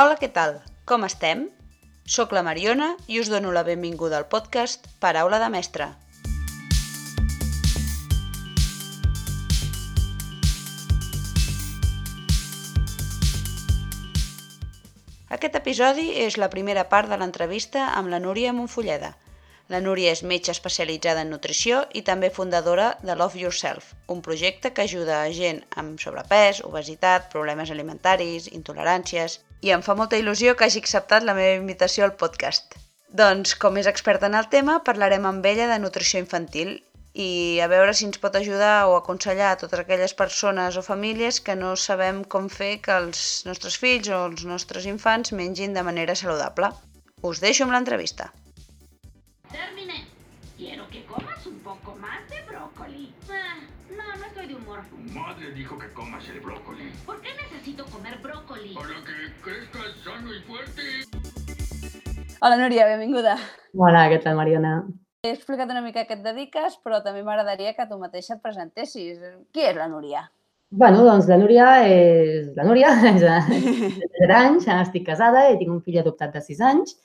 Hola, què tal? Com estem? Soc la Mariona i us dono la benvinguda al podcast Paraula de Mestre. Aquest episodi és la primera part de l'entrevista amb la Núria Monfolleda. La Núria és metge especialitzada en nutrició i també fundadora de Love Yourself, un projecte que ajuda a gent amb sobrepès, obesitat, problemes alimentaris, intoleràncies... I em fa molta il·lusió que hagi acceptat la meva invitació al podcast. Doncs, com és experta en el tema, parlarem amb ella de nutrició infantil i a veure si ens pot ajudar o aconsellar a totes aquelles persones o famílies que no sabem com fer que els nostres fills o els nostres infants mengin de manera saludable. Us deixo amb l'entrevista. Terminé. Quiero que comas un poco más de brócoli. Estoy de humor. Tu madre dijo que comas el brócoli. ¿Por qué necesito comer brócoli? Para que crezcas sano y fuerte. Hola Núria, benvinguda. Hola, què tal, Mariona? He explicat una mica a què et dediques, però també m'agradaria que tu mateixa et presentessis. Qui és la Núria? Bueno, doncs la Núria és la Núria, és de 3 anys, estic casada i tinc un fill adoptat de 6 anys.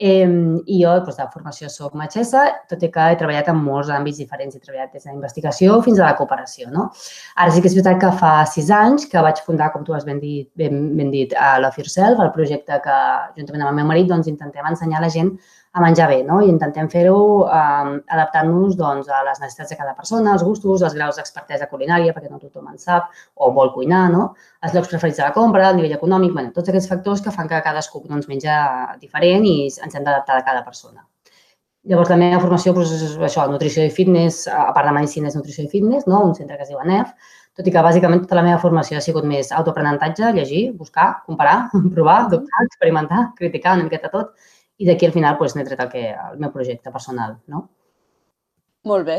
Eh, I jo, doncs, de formació, soc metgessa, tot i que he treballat en molts àmbits diferents. He treballat des de la investigació fins a la cooperació. No? Ara sí que és veritat que fa sis anys que vaig fundar, com tu has ben dit, ben, ben dit a Love Yourself, el projecte que, juntament amb el meu marit, doncs, intentem ensenyar a la gent a menjar bé, no? I intentem fer-ho eh, adaptant-nos doncs, a les necessitats de cada persona, els gustos, els graus d'expertesa culinària, perquè no tothom en sap o vol cuinar, no? Els llocs preferits de la compra, el nivell econòmic, bueno, tots aquests factors que fan que cadascú doncs, menja diferent i ens hem d'adaptar a cada persona. Llavors, la meva formació doncs, és això, nutrició i fitness, a part de medicina és nutrició i fitness, no? un centre que es diu ANEF, tot i que bàsicament tota la meva formació ha sigut més autoaprenentatge, llegir, buscar, comparar, provar, dubtar, experimentar, criticar una miqueta tot i d'aquí al final doncs, n'he tret el, que, el meu projecte personal. No? Molt bé.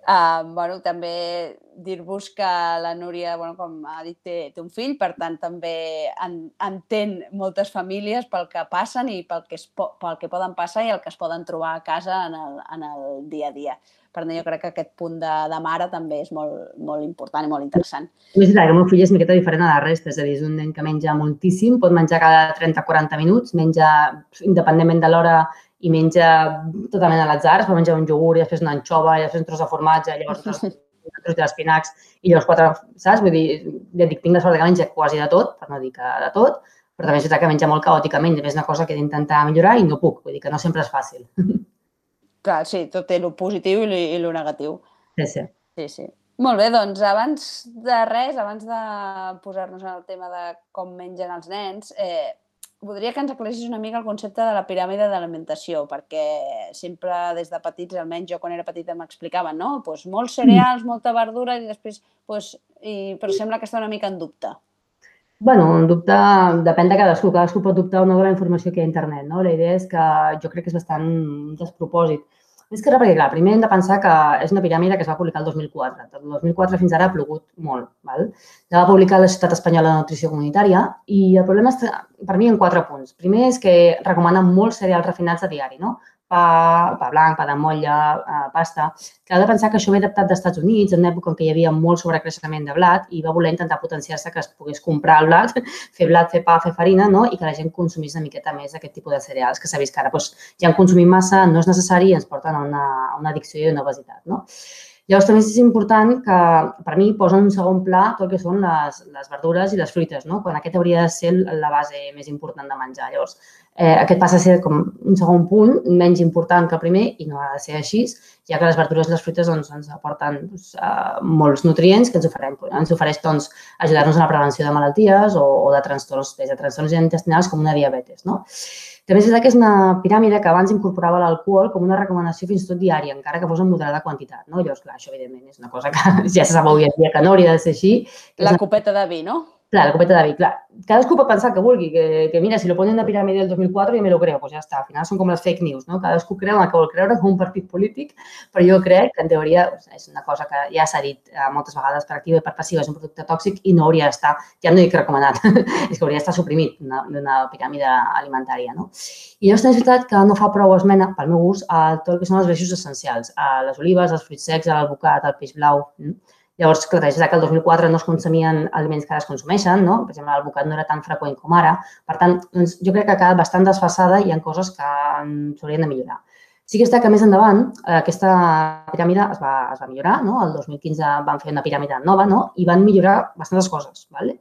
Uh, bueno, també dir-vos que la Núria, bueno, com ha dit, té, té un fill, per tant també en, entén moltes famílies pel que passen i pel que, es, pel que poden passar i el que es poden trobar a casa en el, en el dia a dia. Per tant, jo crec que aquest punt de, de mare també és molt, molt important i molt interessant. És veritat que el meu fill és miqueta diferent a la resta, és a dir, és un nen que menja moltíssim, pot menjar cada 30-40 minuts, menja independentment de l'hora i menja totalment a l'atzar, es pot menjar un iogurt i després una anxova i després un tros de formatge, llavors un tros d'espinacs i llavors quatre, saps? Vull dir, ja dic, tinc la sort que menja quasi de tot, per no dir que de tot, però també és veritat que menja molt caòticament, és una cosa que he d'intentar millorar i no puc, vull dir que no sempre és fàcil. Clar, sí, tot té el positiu i el negatiu. Sí, sí. Sí, sí. Molt bé, doncs abans de res, abans de posar-nos en el tema de com mengen els nens, eh, voldria que ens aclarissis una mica el concepte de la piràmide d'alimentació, perquè sempre des de petits, almenys jo quan era petita m'explicaven, no? Pues molts cereals, molta verdura i després, pues, i, però sembla que està una mica en dubte. Bueno, en dubte, depèn de cadascú. Cadascú pot dubtar o no de la informació que hi ha a internet. No? La idea és que jo crec que és bastant despropòsit. Més que perquè, clar, primer hem de pensar que és una piràmide que es va publicar el 2004. Del 2004 fins ara ha plogut molt. Val? La va publicar la Societat Espanyola de Nutrició Comunitària i el problema és, per mi, en quatre punts. Primer és que recomana molts cereals refinats a diari, no? Pa, pa blanc, pa de motlla, eh, pasta, que ha de pensar que això ve adaptat dels Estats Units, en època en què hi havia molt sobrecreixement de blat i va voler intentar potenciar-se que es pogués comprar el blat, fer blat, fer pa, fer farina, no? i que la gent consumís una miqueta més aquest tipus de cereals, que s'ha vist que ara doncs, ja en consumim massa, no és necessari i ens porten a una, a una addicció i una obesitat. No? Llavors, també és important que, per mi, posa en un segon pla tot el que són les, les verdures i les fruites, no? quan aquest hauria de ser la base més important de menjar. Llavors, eh, aquest passa a ser com un segon punt, menys important que el primer, i no ha de ser així, ja que les verdures i les fruites doncs, ens aporten doncs, uh, molts nutrients que ens ofereix, ens ofereix doncs, ajudar-nos en la prevenció de malalties o, o de trastorns, des de trastorns intestinals com una diabetes. No? També és veritat que és una piràmide que abans incorporava l'alcohol com una recomanació fins i tot diària, encara que fos en moderada quantitat. No? Llavors, clar, això evidentment és una cosa que ja se sap avui en dia que no hauria de ser així. La copeta de vi, no? Clar, la copeta de vi, clar. Cadascú pot pensar que vulgui, que, que mira, si lo ponen en la piràmide del 2004 jo me lo creo, pues ja està. Al final són com les fake news, no? Cadascú creu el que vol creure com un partit polític, però jo crec que en teoria és una cosa que ja s'ha dit eh, moltes vegades per activa i per passiva, és un producte tòxic i no hauria d'estar, ja no dic recomanat, és que hauria d'estar suprimit d'una piràmide alimentària, no? I llavors és veritat que no fa prou esmena, pel meu gust, a tot el que són els greixos essencials, a les olives, els fruits secs, a l'alvocat, al peix blau. Mm? Llavors, clar, és que el 2004 no es consumien aliments que ara es consumeixen, no? Per exemple, l'alvocat no era tan freqüent com ara. Per tant, doncs, jo crec que ha quedat bastant desfasada i hi ha coses que mm, s'haurien de millorar. Sí que està que més endavant eh, aquesta piràmide es va, es va millorar, no? El 2015 van fer una piràmide nova, no? I van millorar bastantes coses, ¿vale?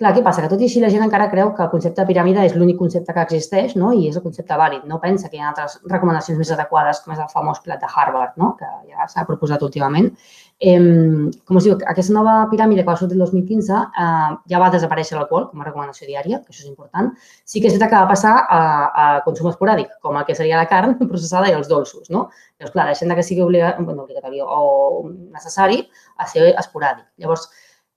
Clar, què passa? Que tot i així la gent encara creu que el concepte de piràmide és l'únic concepte que existeix no? i és el concepte vàlid. No pensa que hi ha altres recomanacions més adequades, com és el famós plat de Harvard, no? que ja s'ha proposat últimament. Eh, com us diu, aquesta nova piràmide que va sortir el 2015 eh, ja va desaparèixer l'alcohol com a recomanació diària, que això és important. Sí que és veritat que va passar a, a consum esporàdic, com el que seria la carn processada i els dolços. No? Llavors, clar, deixem que sigui obliga, bueno, obligatori o necessari a ser esporàdic. Llavors,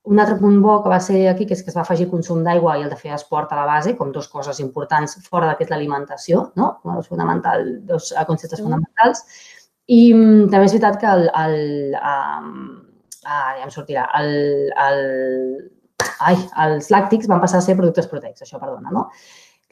un altre punt bo que va ser aquí, que és que es va afegir consum d'aigua i el de fer esport a la base, com dues coses importants fora del que és l'alimentació, no? com a dos, fonamental, dos conceptes mm. fonamentals. I mm, també és veritat que el, el, um, ah, ja em sortirà, el, el, ai, els làctics van passar a ser productes proteicos, això, perdona, no?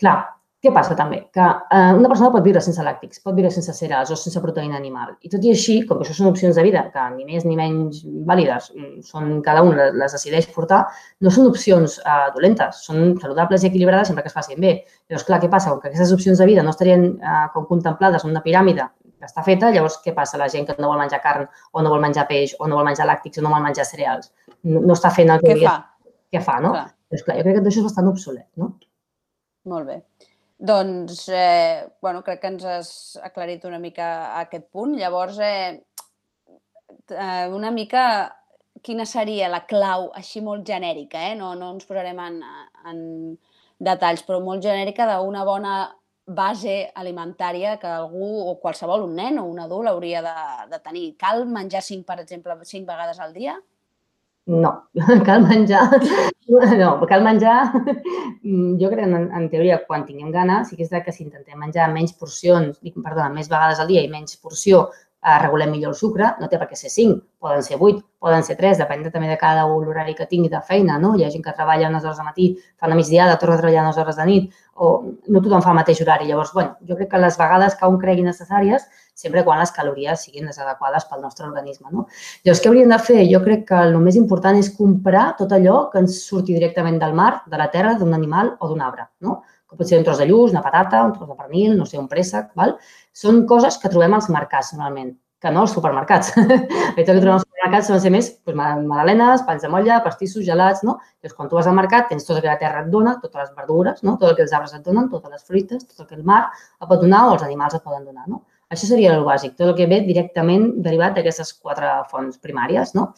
Clar, què passa també? Que eh, una persona pot viure sense làctics, pot viure sense cereals o sense proteïna animal. I tot i així, com que això són opcions de vida que ni més ni menys vàlides, mm, són, cada un les decideix portar, no són opcions eh, dolentes, són saludables i equilibrades sempre que es facin bé. Llavors, clar, què passa? Com que aquestes opcions de vida no estarien eh, com contemplades en una piràmide que està feta, llavors què passa? La gent que no vol menjar carn o no vol menjar peix o no vol menjar làctics o no vol menjar cereals no, no està fent el que què fa? Què fa, no? Clar. Doncs clar, jo crec que això és bastant obsolet, no? Molt bé. Doncs, eh, bueno, crec que ens has aclarit una mica aquest punt. Llavors, eh, eh, una mica quina seria la clau, així molt genèrica, eh? no, no ens posarem en, en detalls, però molt genèrica d'una bona base alimentària que algú o qualsevol, un nen o un adult, hauria de, de tenir. Cal menjar cinc, per exemple, cinc vegades al dia? No, cal menjar, no, cal menjar, mm, jo crec en, en teoria quan tinguem gana, sí que és que si intentem menjar menys porcions, dic, perdona, més vegades al dia i menys porció, eh, regulem millor el sucre, no té per què ser 5, poden ser 8, poden ser 3, depèn també de cada un l'horari que tingui de feina, no? Hi ha gent que treballa unes hores de matí, fa una migdiada, torna a treballar unes hores de nit, o no tothom fa el mateix horari. Llavors, bueno, jo crec que les vegades que un cregui necessàries sempre quan les calories siguin les adequades pel nostre organisme. No? Llavors, què hauríem de fer? Jo crec que el més important és comprar tot allò que ens surti directament del mar, de la terra, d'un animal o d'un arbre. No? que pot ser un tros de lluç, una patata, un tros de pernil, no sé, un préssec, val? Són coses que trobem als mercats normalment, que no als supermercats. Allò que trobem als supermercats són ser més doncs, magdalenes, pans de molla, pastissos, gelats, no? Llavors, quan tu vas al mercat, tens tot el que la terra et dona, totes les verdures, no? tot el que els arbres et donen, totes les fruites, tot el que el mar et pot donar o els animals et poden donar, no? Això seria el bàsic, tot el que ve directament derivat d'aquestes quatre fonts primàries, no?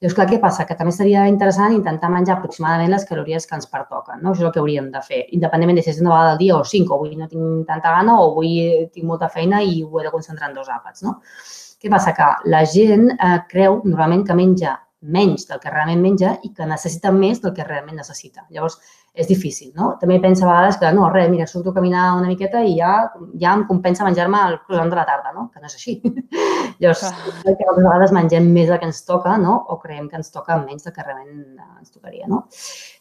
Llavors, clar, què passa? Que també seria interessant intentar menjar aproximadament les calories que ens pertoquen, no? Això és el que hauríem de fer, independentment de si és una vegada al dia o cinc, o avui no tinc tanta gana, o avui tinc molta feina i ho he de concentrar en dos àpats, no? Què passa? Que la gent eh, creu normalment que menja menys del que realment menja i que necessita més del que realment necessita. Llavors, és difícil, no? També pensa a vegades que no, res, mira, surto a caminar una miqueta i ja, ja em compensa menjar-me el croissant de la tarda, no? Que no és així. Llavors, ah. que a vegades mengem més del que ens toca, no? O creiem que ens toca menys del que realment ens tocaria, no?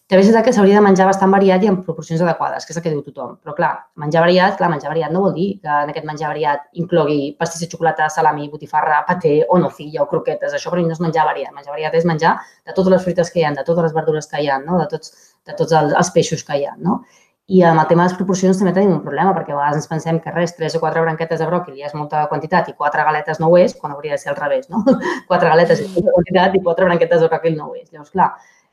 També és que s'hauria de menjar bastant variat i en proporcions adequades, que és el que diu tothom. Però, clar, menjar variat, clar, menjar variat no vol dir que en aquest menjar variat inclogui pastís de xocolata, salami, botifarra, paté o nocilla o croquetes. Això per mi no és menjar variat. Menjar variat és menjar de totes les fruites que hi ha, de totes les verdures que hi ha, no? de tots de tots els, peixos que hi ha. No? I amb el tema de les proporcions també tenim un problema, perquè a vegades ens pensem que res, tres o quatre branquetes de bròquil és molta quantitat i quatre galetes no ho és, quan hauria de ser al revés, no? quatre galetes és molta quantitat i quatre branquetes de bròquil no ho és. Llavors, clar,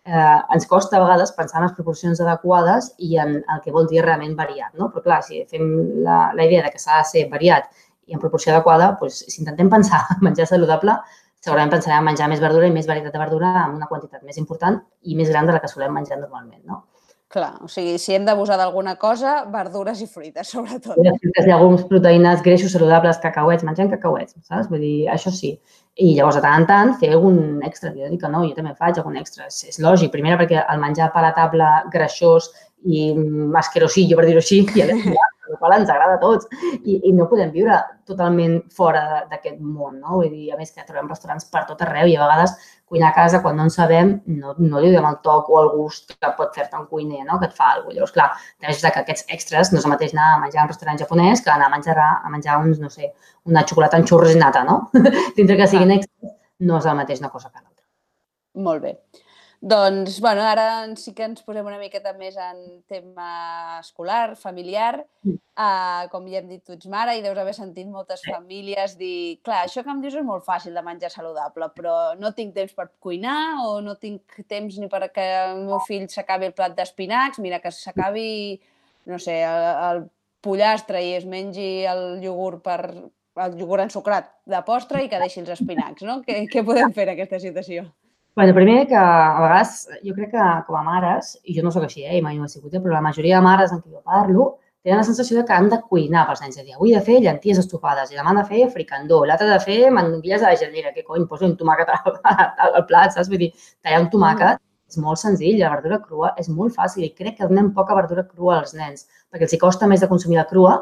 eh, ens costa a vegades pensar en les proporcions adequades i en el que vol dir realment variat, no? Però clar, si fem la, la idea de que s'ha de ser variat i en proporció adequada, doncs, si intentem pensar en menjar saludable, segurament pensarem en menjar més verdura i més varietat de verdura amb una quantitat més important i més gran de la que solem menjar normalment, no? Clar, o sigui, si hem d'abusar d'alguna cosa, verdures i fruites, sobretot. Fruites, llegums, proteïnes, greixos saludables, cacauets, mengem cacauets, saps? Vull dir, això sí. I llavors, de tant en tant, fer algun extra. Jo dic que no, jo també faig algun extra. És, és lògic. Primera, perquè el menjar palatable, greixós i asquerosillo, per dir-ho així, i el qual ens agrada a tots i, i no podem viure totalment fora d'aquest món, no? Vull dir, a més que trobem restaurants per tot arreu i a vegades cuinar a casa quan no en sabem no, no li donem el toc o el gust que pot fer-te un cuiner, no? Que et fa alguna cosa. Llavors, clar, és que aquests extras no és el mateix anar a menjar a un restaurant japonès que anar a menjar, a menjar uns, no sé, una xocolata amb xurros i nata, no? Dintre que siguin extras, no és el mateix una cosa que l'altra. Molt bé. Doncs, bueno, ara sí que ens posem una miqueta més en tema escolar, familiar. Uh, com ja hem dit, tu ets mare i deus haver sentit moltes famílies dir clar, això que em dius és molt fàcil de menjar saludable, però no tinc temps per cuinar o no tinc temps ni perquè el meu fill s'acabi el plat d'espinacs, mira, que s'acabi, no sé, el, el pollastre i es mengi el iogurt per el iogurt ensucrat de postre i que deixi els espinacs, no? Què, què podem fer en aquesta situació? Bueno, primer que a vegades jo crec que com a mares, i jo no sóc així, eh, i mai no he sigut, eh, però la majoria de mares amb qui jo parlo tenen la sensació de que han de cuinar pels nens. És a dir, avui he de fer llenties estofades, i demà han de fer fricandó, l'altre de fer mandonguilles de la gelera, que cony, poso un tomàquet al, al, al plat, saps? Vull dir, tallar un tomàquet és molt senzill, la verdura crua és molt fàcil i crec que donem poca verdura crua als nens, perquè els hi costa més de consumir la crua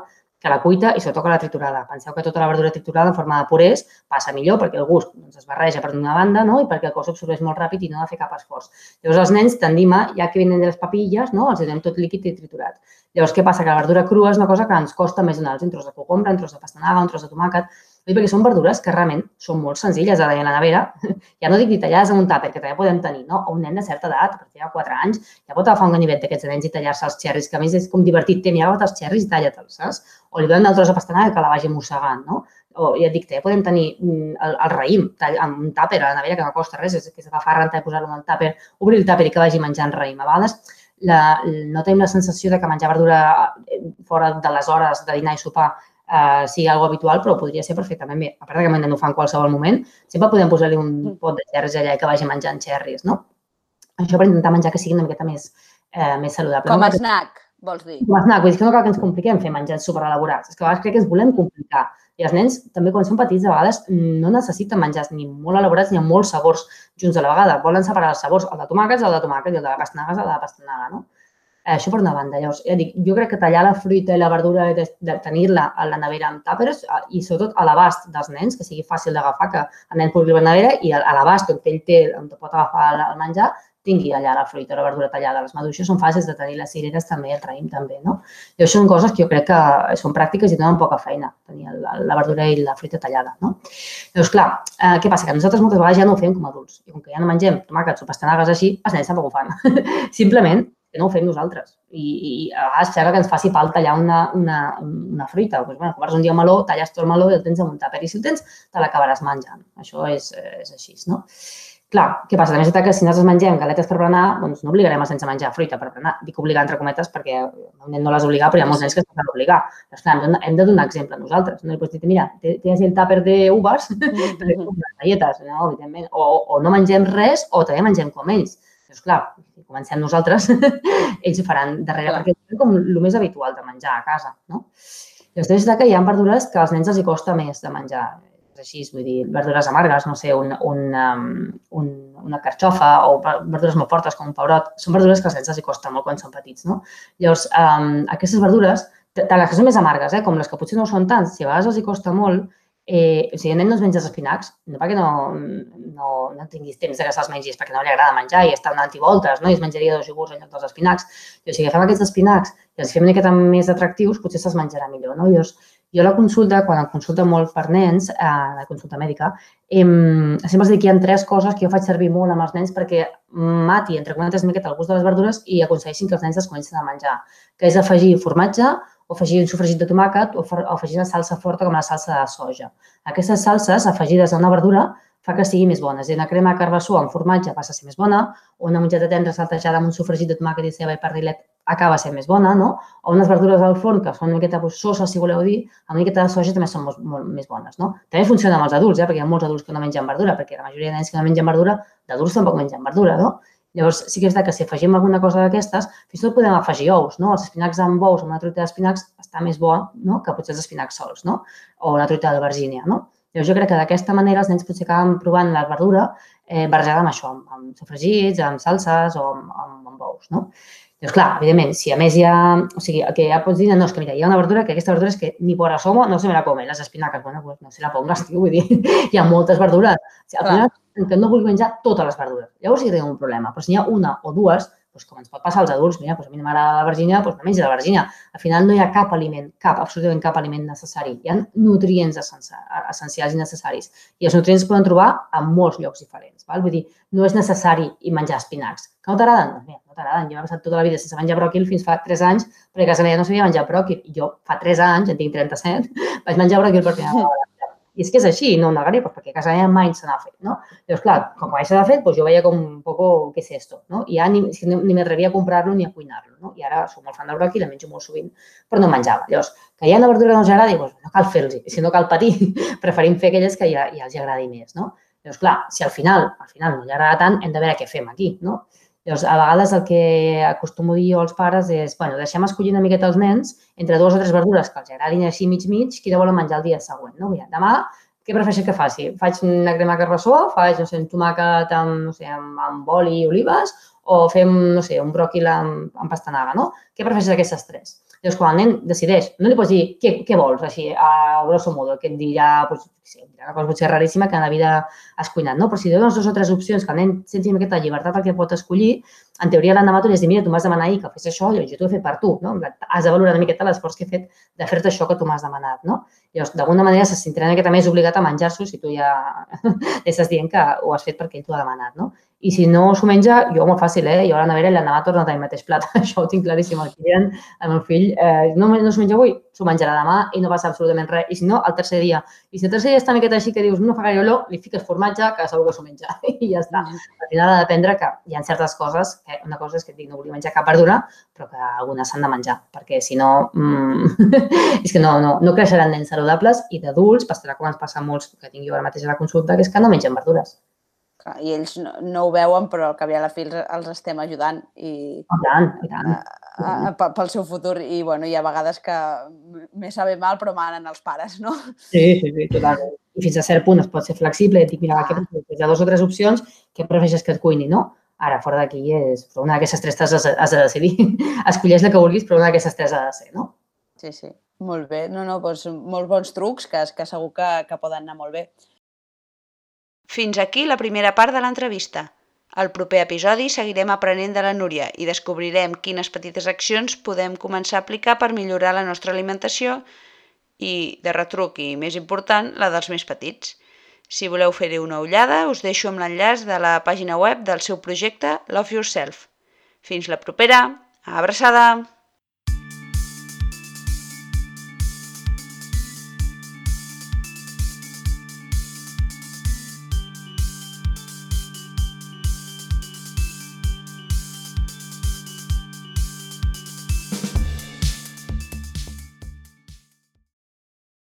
que la cuita i sobretot que la triturada. Penseu que tota la verdura triturada en forma de purés passa millor perquè el gust doncs, es barreja per una banda no? i perquè el cos absorbeix molt ràpid i no ha de fer cap esforç. Llavors els nens tendim a, ja que venen de les papilles, no? els donem tot líquid i triturat. Llavors què passa? Que la verdura crua és una cosa que ens costa més donar-los un tros de cogombre, un tros de pastanaga, un tros de tomàquet, perquè són verdures que realment són molt senzilles a la nevera. Ja no dic ni tallades en un tàper, que també podem tenir, no? O un nen de certa edat, a partir de 4 anys, ja pot agafar un ganivet d'aquests nens i tallar-se els xerris, que a més és com divertit, té, mira, els xerris i talla-te'ls, saps? O li donen el tros de pastanaga que la vagi mossegant, no? O ja et dic, també podem tenir mm, el, el raïm amb un tàper a la nevera que no costa res, és, que és agafar renta i posar-lo en el tàper, obrir el tàper i que vagi menjant raïm. A vegades la, no tenim la sensació de que menjar verdura eh, fora de les hores de dinar i sopar eh, sigui algo habitual, però podria ser perfectament bé. A part que m'han de fa en qualsevol moment, sempre podem posar-li un Mm. pot de xerris allà que vagi menjant xerris, no? Això per intentar menjar que sigui una miqueta més, eh, més saludable. Com no? a snack, vols dir? Com a snack, vull dir que no cal que ens compliquem fer menjars superelaborats. És que a vegades crec que ens volem complicar. I els nens, també quan són petits, a vegades no necessiten menjars ni molt elaborats ni amb molts sabors junts a la vegada. Volen separar els sabors, el de tomàquets, el de tomàquet i el de la pastanaga, el de la pastanaga, no? Eh, això per una banda. Llavors, ja dic, jo crec que tallar la fruita i la verdura, de, de tenir-la a la nevera amb tàperes eh, i sobretot a l'abast dels nens, que sigui fàcil d'agafar, que el nen pugui la nevera i a l'abast on ell té, on pot agafar el menjar, tingui allà la fruita o la verdura tallada. Les maduixes són fàcils de tenir, les cireres també, el raïm també, no? I això són coses que jo crec que són pràctiques i donen poca feina, tenir la verdura i la fruita tallada, no? Llavors, clar, eh, què passa? Que nosaltres moltes vegades ja no ho fem com adults. I com que ja no mengem tomàquets o pastanagues així, els nens tampoc ho fan. Simplement que no ho fem nosaltres. I, i a vegades sembla que ens faci pal tallar una, una, una fruita. Doncs, bueno, compres un dia un meló, talles tot el meló i el tens en un tàper. I si el tens, te l'acabaràs menjant. Això és, és així, no? Clar, què passa? També és que si nosaltres mengem galetes per berenar, doncs no obligarem els nens a menjar fruita per berenar. Dic obligar entre cometes perquè un nen no les obliga, però hi ha molts nens que s'han d'obligar. Doncs clar, hem de, donar exemple a nosaltres. No li pots dir, mira, tens el tàper d'uves, galletes, no, evidentment. O, o no mengem res o també mengem com ells. Doncs clar, si comencem nosaltres, ells ho faran darrere, Clar. perquè és com el més habitual de menjar a casa, no? Llavors, és que hi ha verdures que als nens els hi costa més de menjar. És així, vull dir, verdures amargues, no sé, un, un, um, un, una carxofa o verdures molt fortes com un pebrot, són verdures que als nens els hi costa molt quan són petits, no? Llavors, um, aquestes verdures, tant les que són més amargues, eh, com les que potser no ho són tant, si a vegades els hi costa molt, eh, sigui, el nen no es menja els espinacs, no perquè no, no, no tinguis temps de que se'ls mengis, perquè no li agrada menjar i està donant voltes, no? i es menjaria dos iogurts en lloc dels espinacs. I, o sigui, agafem aquests espinacs i els fem una miqueta més atractius, potser se'ls menjarà millor. No? Jo a la consulta, quan em consulta molt per nens, eh, la consulta mèdica, em, sempre els dic que hi ha tres coses que jo faig servir molt amb els nens perquè mati, entre cometes, una miqueta el gust de les verdures i aconsegueixin que els nens es comencin a menjar, que és afegir formatge, o afegir un sofregit de tomàquet o o afegir una salsa forta com la salsa de soja. Aquestes salses afegides a una verdura fa que sigui més bona. És a dir, una crema de carbassó amb formatge passa a ser més bona, o una mongeta tendra saltejada amb un sofregit de tomàquet i ceba i pernil·let acaba sent més bona, no? O unes verdures al forn que són una miqueta soses, si voleu dir, amb una miqueta de soja també són molt, molt més bones, no? També funciona amb els adults, eh? perquè hi ha molts adults que no mengen verdura, perquè la majoria de nens que no mengen verdura, d'adults tampoc mengen verdura, no? Llavors, sí que és que si afegim alguna cosa d'aquestes, fins i tot podem afegir ous, no? Els espinacs amb ous, una truita d'espinacs, està més bo no? que potser els espinacs sols, no? O una truita d'albergínia, no? Llavors, jo crec que d'aquesta manera els nens potser acaben provant la verdura eh, barrejada amb això, amb, amb sofregits, amb salses o amb, amb, ous, no? Llavors, clar, evidentment, si a més hi ha... O sigui, el que ja pots dir, no, és que mira, hi ha una verdura que aquesta verdura és que ni por asomo no se me la come, les espinaques, bueno, pues no se la pongas, tio, vull dir, hi ha moltes verdures. O sigui, al Clar. final, que no vull menjar totes les verdures. Llavors sí que tenim un problema, però si n'hi ha una o dues, doncs com ens pot passar als adults, mira, doncs a mi no m'agrada la vergina, doncs no mengi la vergina. Al final no hi ha cap aliment, cap, absolutament cap aliment necessari. Hi ha nutrients essencials i necessaris. I els nutrients es poden trobar en molts llocs diferents. Val? Vull dir, no és necessari menjar espinacs. Que no t'agraden? Doncs mira, no t'agraden. Jo he passat tota la vida sense menjar bròquil fins fa 3 anys, perquè a casa meva no sabia menjar bròquil. I jo fa 3 anys, en tinc 37, vaig menjar bròquil per primera vegada i és que és així, no ho negaré, perquè a casa meva mai se n'ha fet, no? Llavors, clar, com mai se n'ha fet, pues jo veia com un poco, què és esto, no? I ja ni, ni m'atrevia a comprar-lo ni a cuinar-lo, no? I ara soc molt fan del bròquil, el menjo molt sovint, però no menjava. Llavors, que hi ha una verdura que no els agradi, pues no cal fer-los, si no cal patir, preferim fer aquelles que ja, ja els agradi més, no? Llavors, clar, si al final, al final no li agrada tant, hem de veure què fem aquí, no? Llavors, a vegades el que acostumo a dir jo als pares és, bueno, deixem escollir una miqueta els nens entre dues o tres verdures que els agradin així mig-mig, quina volen menjar el dia següent. No? Mira, demà, què prefereixes que faci? Faig una crema carbassó, faig, no sé, un tomàquet amb, no sé, amb, amb oli i olives o fem, no sé, un bròquil amb, amb pastanaga, no? Què prefereixes d'aquestes tres? Llavors, quan el nen decideix, no li pots dir què, què vols, així, a grosso modo, que et dirà, pues, sí, una cosa potser raríssima que en la vida has cuinat, no? Però si dones dues o tres opcions que el nen senti aquesta llibertat el que pot escollir, en teoria l'endemà tu li has dit, mira, tu m'has demanat ahir que fes això, jo t'ho he fet per tu, no? Has de valorar una miqueta l'esforç que he fet de fer-te això que tu m'has demanat, no? Llavors, d'alguna manera se sentirà una miqueta més obligat a menjar-s'ho si tu ja estàs dient que ho has fet perquè ell t'ho ha demanat, no? I si no s'ho menja, jo molt fàcil, eh? Jo a la nevera i l'endemà torno a tenir el mateix plat. Això ho tinc claríssim. El client, el meu fill, eh, no, no s'ho menja avui, s'ho menjarà demà i no passa absolutament res. I si no, el tercer dia. I si el tercer dia està una miqueta així que dius, no fa gaire olor, li fiques formatge, que segur que s'ho menja. I ja està. Al final ha d'aprendre que hi ha certes coses, que una cosa és que et dic, no volia menjar cap verdura, però que algunes s'han de menjar, perquè si no, mm, és que no, no, no creixeran nens saludables i d'adults passarà com ens passa a molts que tinc jo ara mateix a la consulta, que és que no mengen verdures. I ells no, no ho veuen, però al cap i a la fi els, els estem ajudant i, I tant, i tant. A, a, a, pel seu futur. I, bueno, hi ha vegades que més sabe mal, però manen els pares, no? Sí, sí, sí, totalment. I fins a cert punt es pot ser flexible i et dic, mira, ah. que hi ha dues o tres opcions, què prefereixes que et cuini, no? Ara, fora d'aquí, és una d'aquestes tres has, has de decidir. Escolleix la que vulguis, però una d'aquestes tres ha de ser, no? Sí, sí. Molt bé. No, no, doncs molts bons trucs que, que segur que, que poden anar molt bé. Fins aquí la primera part de l'entrevista. Al proper episodi seguirem aprenent de la Núria i descobrirem quines petites accions podem començar a aplicar per millorar la nostra alimentació i, de retruc i més important, la dels més petits. Si voleu fer-hi una ullada, us deixo amb l'enllaç de la pàgina web del seu projecte Love Yourself. Fins la propera! Abraçada!